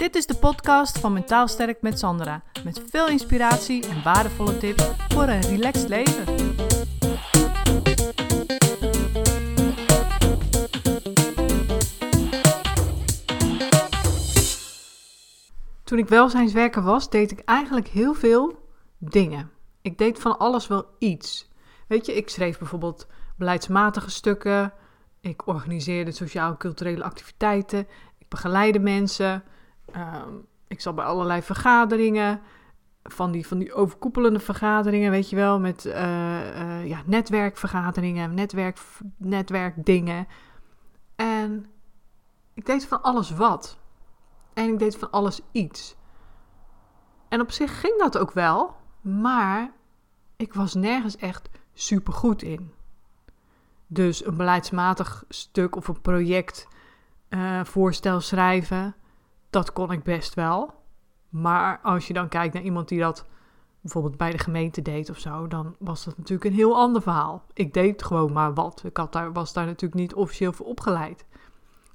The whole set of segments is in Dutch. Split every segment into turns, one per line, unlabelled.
Dit is de podcast van Mentaal Sterk met Sandra. Met veel inspiratie en waardevolle tips voor een relaxed leven. Toen ik welzijnswerker was, deed ik eigenlijk heel veel dingen. Ik deed van alles wel iets. Weet je, ik schreef bijvoorbeeld beleidsmatige stukken. Ik organiseerde sociaal-culturele activiteiten. Ik begeleide mensen. Ehm, ik zat bij allerlei vergaderingen. Van die, van die overkoepelende vergaderingen, weet je wel. Met uh, ja, netwerkvergaderingen, netwerk, netwerkdingen. En ik deed van alles wat. En ik deed van alles iets. En op zich ging dat ook wel. Maar ik was nergens echt super goed in. Dus een beleidsmatig stuk of een project uh, voorstel schrijven, dat kon ik best wel. Maar als je dan kijkt naar iemand die dat bijvoorbeeld bij de gemeente deed of zo, dan was dat natuurlijk een heel ander verhaal. Ik deed gewoon maar wat. Ik had daar, was daar natuurlijk niet officieel voor opgeleid.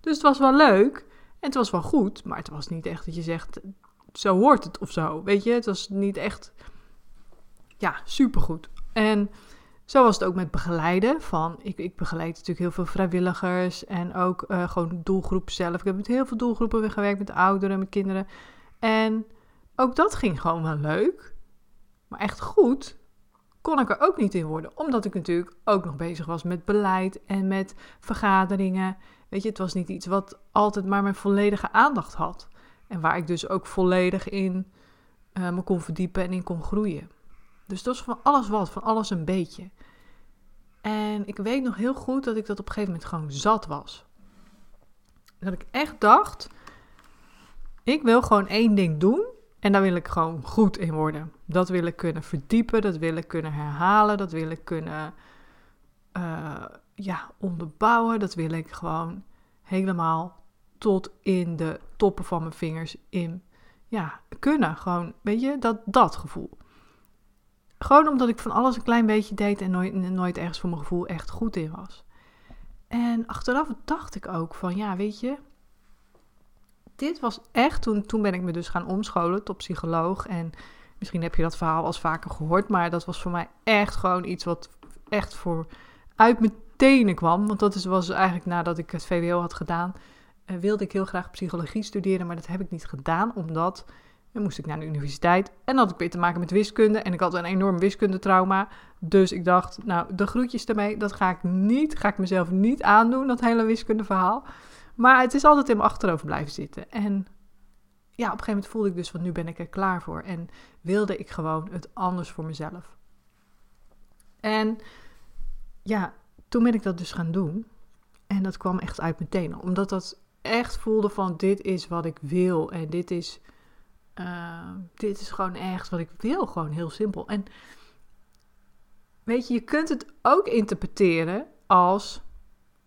Dus het was wel leuk en het was wel goed, maar het was niet echt dat je zegt, zo hoort het of zo. Weet je, het was niet echt, ja, supergoed. En zo was het ook met begeleiden. Van, ik, ik begeleid natuurlijk heel veel vrijwilligers en ook uh, gewoon doelgroep zelf. Ik heb met heel veel doelgroepen weer gewerkt, met ouderen, met kinderen. En ook dat ging gewoon wel leuk. Maar echt goed kon ik er ook niet in worden. Omdat ik natuurlijk ook nog bezig was met beleid en met vergaderingen. Weet je, het was niet iets wat altijd maar mijn volledige aandacht had. En waar ik dus ook volledig in uh, me kon verdiepen en in kon groeien. Dus dat was van alles wat, van alles een beetje. En ik weet nog heel goed dat ik dat op een gegeven moment gewoon zat was. Dat ik echt dacht, ik wil gewoon één ding doen en daar wil ik gewoon goed in worden. Dat wil ik kunnen verdiepen, dat wil ik kunnen herhalen, dat wil ik kunnen uh, ja, onderbouwen. Dat wil ik gewoon helemaal tot in de toppen van mijn vingers in ja, kunnen. Gewoon, weet je, dat, dat gevoel. Gewoon omdat ik van alles een klein beetje deed en nooit, nooit ergens voor mijn gevoel echt goed in was. En achteraf dacht ik ook van, ja, weet je, dit was echt, toen, toen ben ik me dus gaan omscholen tot psycholoog. En misschien heb je dat verhaal al vaker gehoord, maar dat was voor mij echt gewoon iets wat echt voor uit mijn tenen kwam. Want dat is, was eigenlijk nadat ik het VWO had gedaan, uh, wilde ik heel graag psychologie studeren, maar dat heb ik niet gedaan, omdat dan moest ik naar de universiteit en had ik weer te maken met wiskunde. En ik had een enorm wiskundetrauma. Dus ik dacht, nou, de groetjes ermee, dat ga ik niet, ga ik mezelf niet aandoen, dat hele wiskundeverhaal. Maar het is altijd in mijn achterhoofd blijven zitten. En ja, op een gegeven moment voelde ik dus van nu ben ik er klaar voor. En wilde ik gewoon het anders voor mezelf. En ja, toen ben ik dat dus gaan doen. En dat kwam echt uit mijn tenen. Omdat dat echt voelde van dit is wat ik wil. En dit is Ehm, dit is gewoon echt wat ik wil, gewoon heel simpel. En weet je, je kunt het ook interpreteren als: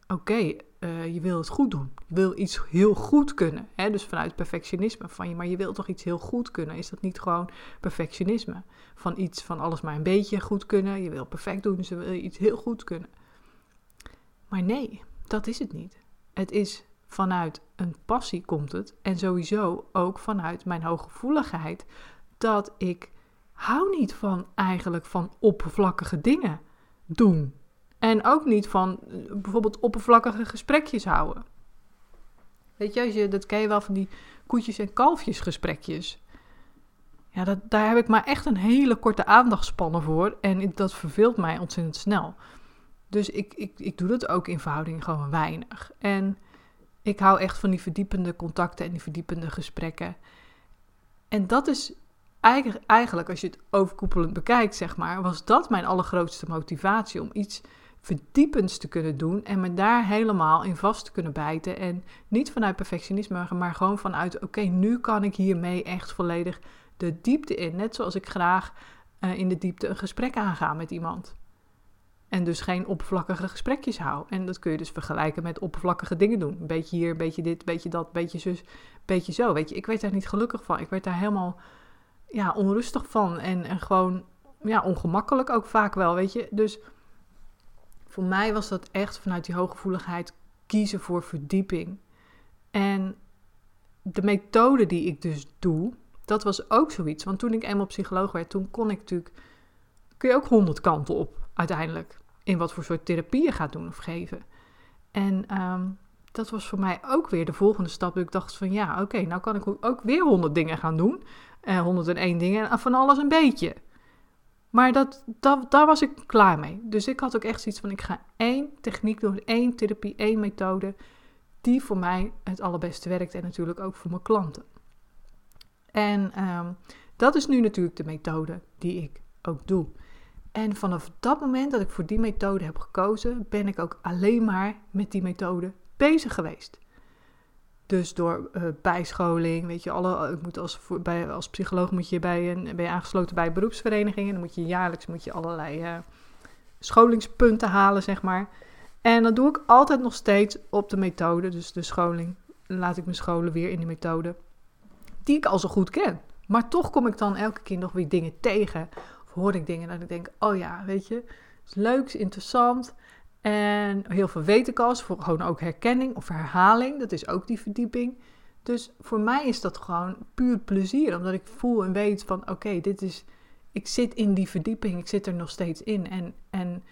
oké, eh, je wil het goed doen. Je wil iets heel goed kunnen. Hè? Dus vanuit perfectionisme van je, maar je wil toch iets heel goed kunnen. Is dat niet gewoon perfectionisme? Van iets van alles maar een beetje goed kunnen. Je wil perfect doen, dus je wil iets heel goed kunnen. Maar nee, dat is het niet. Het is vanuit een passie komt het. En sowieso ook vanuit mijn hooggevoeligheid. Dat ik hou niet van eigenlijk van oppervlakkige dingen doen. En ook niet van eh, bijvoorbeeld oppervlakkige gesprekjes houden. Weet je, je, dat ken je wel van die koetjes- en kalfjesgesprekjes. Ja, dat, daar heb ik maar echt een hele korte aandachtspannen voor. En dat verveelt mij ontzettend snel. Dus ik, ik, ik doe dat ook in verhouding gewoon weinig. En ik hou echt van die verdiepende contacten en die verdiepende gesprekken. En dat is eigenlijk, als je het overkoepelend bekijkt, zeg maar, was dat mijn allergrootste motivatie om iets verdiepends te kunnen doen en me daar helemaal in vast te kunnen bijten. En niet vanuit perfectionisme, maar gewoon vanuit: oké, nu kan ik hiermee echt volledig de diepte in. Net zoals ik graag uh, in de diepte een gesprek aanga met iemand. En dus geen oppervlakkige gesprekjes hou. En dat kun je dus vergelijken met oppervlakkige dingen doen. Beetje hier, beetje dit, beetje dat, beetje zus, beetje zo. Weet je, ik werd daar niet gelukkig van. Ik werd daar helemaal ja, onrustig van. En, en gewoon ja, ongemakkelijk ook vaak wel, weet je. Dus voor mij was dat echt vanuit die hooggevoeligheid kiezen voor verdieping. En de methode die ik dus doe, dat was ook zoiets. Want toen ik eenmaal psycholoog werd, toen kon ik natuurlijk, kun ook honderd kanten op uiteindelijk. In wat voor soort therapie je gaat doen of geven. En ehm, dat was voor mij ook weer de volgende stap. Ik dacht van ja, oké, nou kan ik ook weer honderd dingen gaan doen. Uh, 101 dingen en van alles een beetje. Maar dat, dat, daar was ik klaar mee. Dus ik had ook echt zoiets van: ik ga één techniek doen, één therapie, één methode. Die voor mij het allerbeste werkt en natuurlijk ook voor mijn klanten. En ehm, dat is nu natuurlijk de methode die ik ook doe. En vanaf dat moment dat ik voor die methode heb gekozen, ben ik ook alleen maar met die methode bezig geweest. Dus door uh, bijscholing, weet je, alle, ik moet als, bij, als psycholoog moet je bij een, ben je aangesloten bij beroepsverenigingen. Dan moet je jaarlijks moet je allerlei uh, scholingspunten halen, zeg maar. En dat doe ik altijd nog steeds op de methode, dus de scholing. Laat ik me scholen weer in die methode, die ik al zo goed ken. Maar toch kom ik dan elke keer nog weer dingen tegen. Hoor ik dingen dat ik denk, oh ja, weet je, is leuk, is interessant. En heel veel weet ik al, voor gewoon ook herkenning of herhaling. Dat is ook die verdieping. Dus voor mij is dat gewoon puur plezier, omdat ik voel en weet van oké, dit is, ik zit in die verdieping, ik zit er nog steeds in. En, en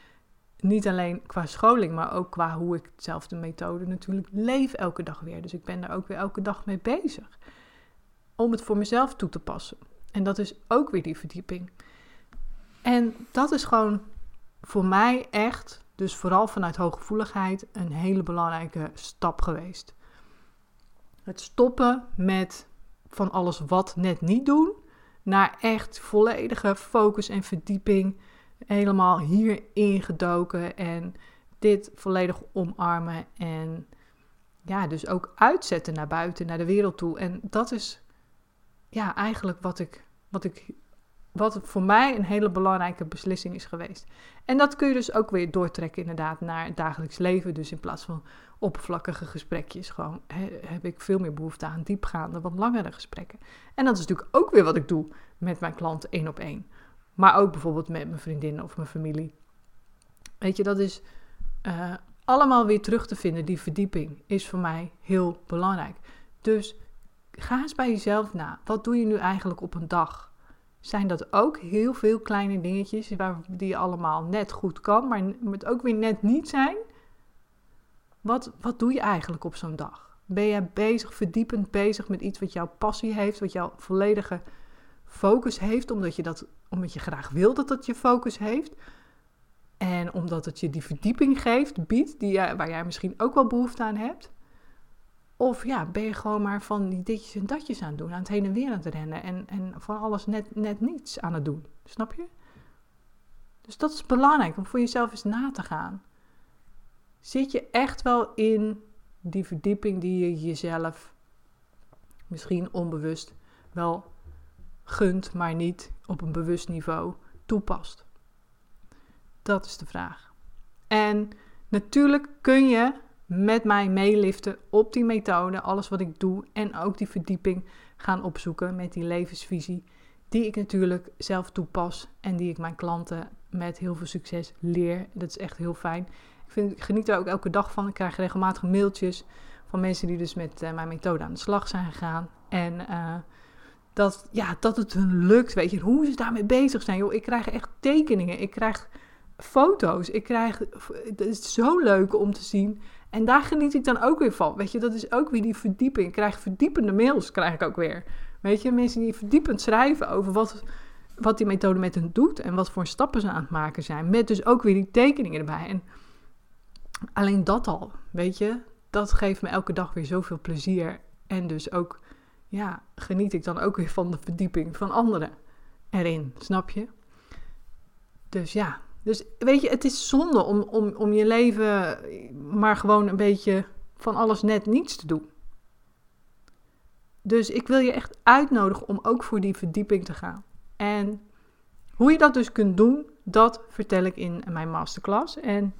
niet alleen qua scholing, maar ook qua hoe ik zelf de methode natuurlijk leef elke dag weer. Dus ik ben daar ook weer elke dag mee bezig. Om het voor mezelf toe te passen. En dat is ook weer die verdieping. En dat is gewoon voor mij echt dus vooral vanuit hooggevoeligheid een hele belangrijke stap geweest. Het stoppen met van alles wat net niet doen, naar echt volledige focus en verdieping. Helemaal hierin gedoken en dit volledig omarmen en ja, dus ook uitzetten naar buiten, naar de wereld toe. En dat is ja, eigenlijk wat ik, wat ik wat voor mij een hele belangrijke beslissing is geweest. En dat kun je dus ook weer doortrekken inderdaad naar het dagelijks leven. Dus in plaats van oppervlakkige gesprekjes, gewoon heb ik veel meer behoefte aan diepgaande, wat langere gesprekken. En dat is natuurlijk ook weer wat ik doe met mijn klanten één op één. Maar ook bijvoorbeeld met mijn vriendinnen of mijn familie. Weet je, dat is uh, allemaal weer terug te vinden. Die verdieping is voor mij heel belangrijk. Dus ga eens bij jezelf na. Wat doe je nu eigenlijk op een dag? Zijn dat ook heel veel kleine dingetjes waar, die je allemaal net goed kan, maar het ook weer net niet zijn. Wat, wat doe je eigenlijk op zo'n dag? Ben je bezig, verdiepend bezig met iets wat jouw passie heeft, wat jouw volledige focus heeft, omdat je, dat, omdat je graag wil dat dat je focus heeft? En omdat het je die verdieping geeft, biedt, die, waar jij misschien ook wel behoefte aan hebt? Of ja, ben je gewoon maar van die ditjes en datjes aan het doen, aan het heen en weer aan het rennen en, en van alles net, net niets aan het doen. Snap je? Dus dat is belangrijk om voor jezelf eens na te gaan. Zit je echt wel in die verdieping die je jezelf misschien onbewust wel gunt, maar niet op een bewust niveau toepast? Dat is de vraag. En natuurlijk kun je met mij meeliften op die methode, alles wat ik doe en ook die verdieping gaan opzoeken met die levensvisie, die ik natuurlijk zelf toepas en die ik mijn klanten met heel veel succes leer. Dat is echt heel fijn. Ik, vind, geniet er ook elke dag van. Ik krijg regelmatig mailtjes van mensen die dus met uh, mijn methode aan de slag zijn gegaan. En uh, dat, ja, dat het hun lukt, weet je, hoe ze daarmee bezig zijn. Joh, ik krijg echt tekeningen, ik krijg foto's, ik krijg, het is zo leuk om te zien. En daar geniet ik dan ook weer van. Weet je, dat is ook weer die verdieping. Ik krijg verdiepende mails, krijg ik ook weer. Weet je, mensen die verdiepend schrijven over wat, wat die methode met hen doet en wat voor stappen ze aan het maken zijn. Met dus ook weer die tekeningen erbij. En alleen dat al, weet je, dat geeft me elke dag weer zoveel plezier. En dus ook, ja, geniet ik dan ook weer van de verdieping van anderen erin, snap je? Dus ja, dus weet je, het is zonde om, om, om je leven maar gewoon een beetje van alles net niets te doen. Dus ik wil je echt uitnodigen om ook voor die verdieping te gaan. En hoe je dat dus kunt doen, dat vertel ik in mijn masterclass. En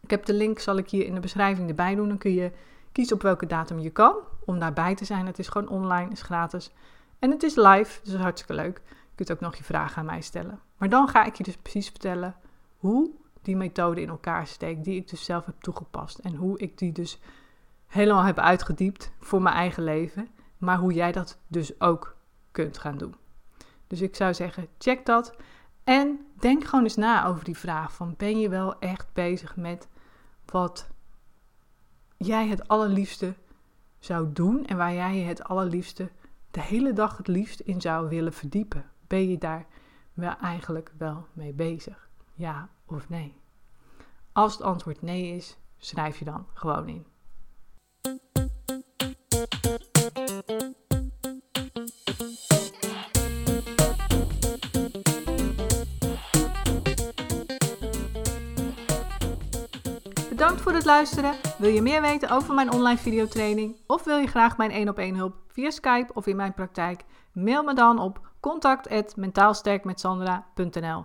ik heb de link, zal ik hier in de beschrijving erbij doen. Dan kun je kiezen op welke datum je kan om daarbij te zijn. Het is gewoon online, is gratis. En het is live, dus hartstikke leuk. Je kunt ook nog je vragen aan mij stellen. Maar dan ga ik je dus precies vertellen hoe die methode in elkaar steekt, die ik dus zelf heb toegepast. En hoe ik die dus helemaal heb uitgediept voor mijn eigen leven. maar hoe jij dat dus ook kunt gaan doen. Dus ik zou zeggen, check dat. En denk gewoon eens na over die vraag van ben je wel echt bezig met wat jij het allerliefste zou doen en waar jij je het allerliefste de hele dag het liefst in zou willen verdiepen? Ben je daar wel eigenlijk wel mee bezig? Ja of nee? Als het antwoord nee is, schrijf je dan gewoon in. Bedankt voor het luisteren. Wil je meer weten over mijn online videotraining of wil je graag mijn 1 op 1 hulp via Skype of in mijn praktijk? Mail me dan op contact@mentaalsterkmetsandra.nl.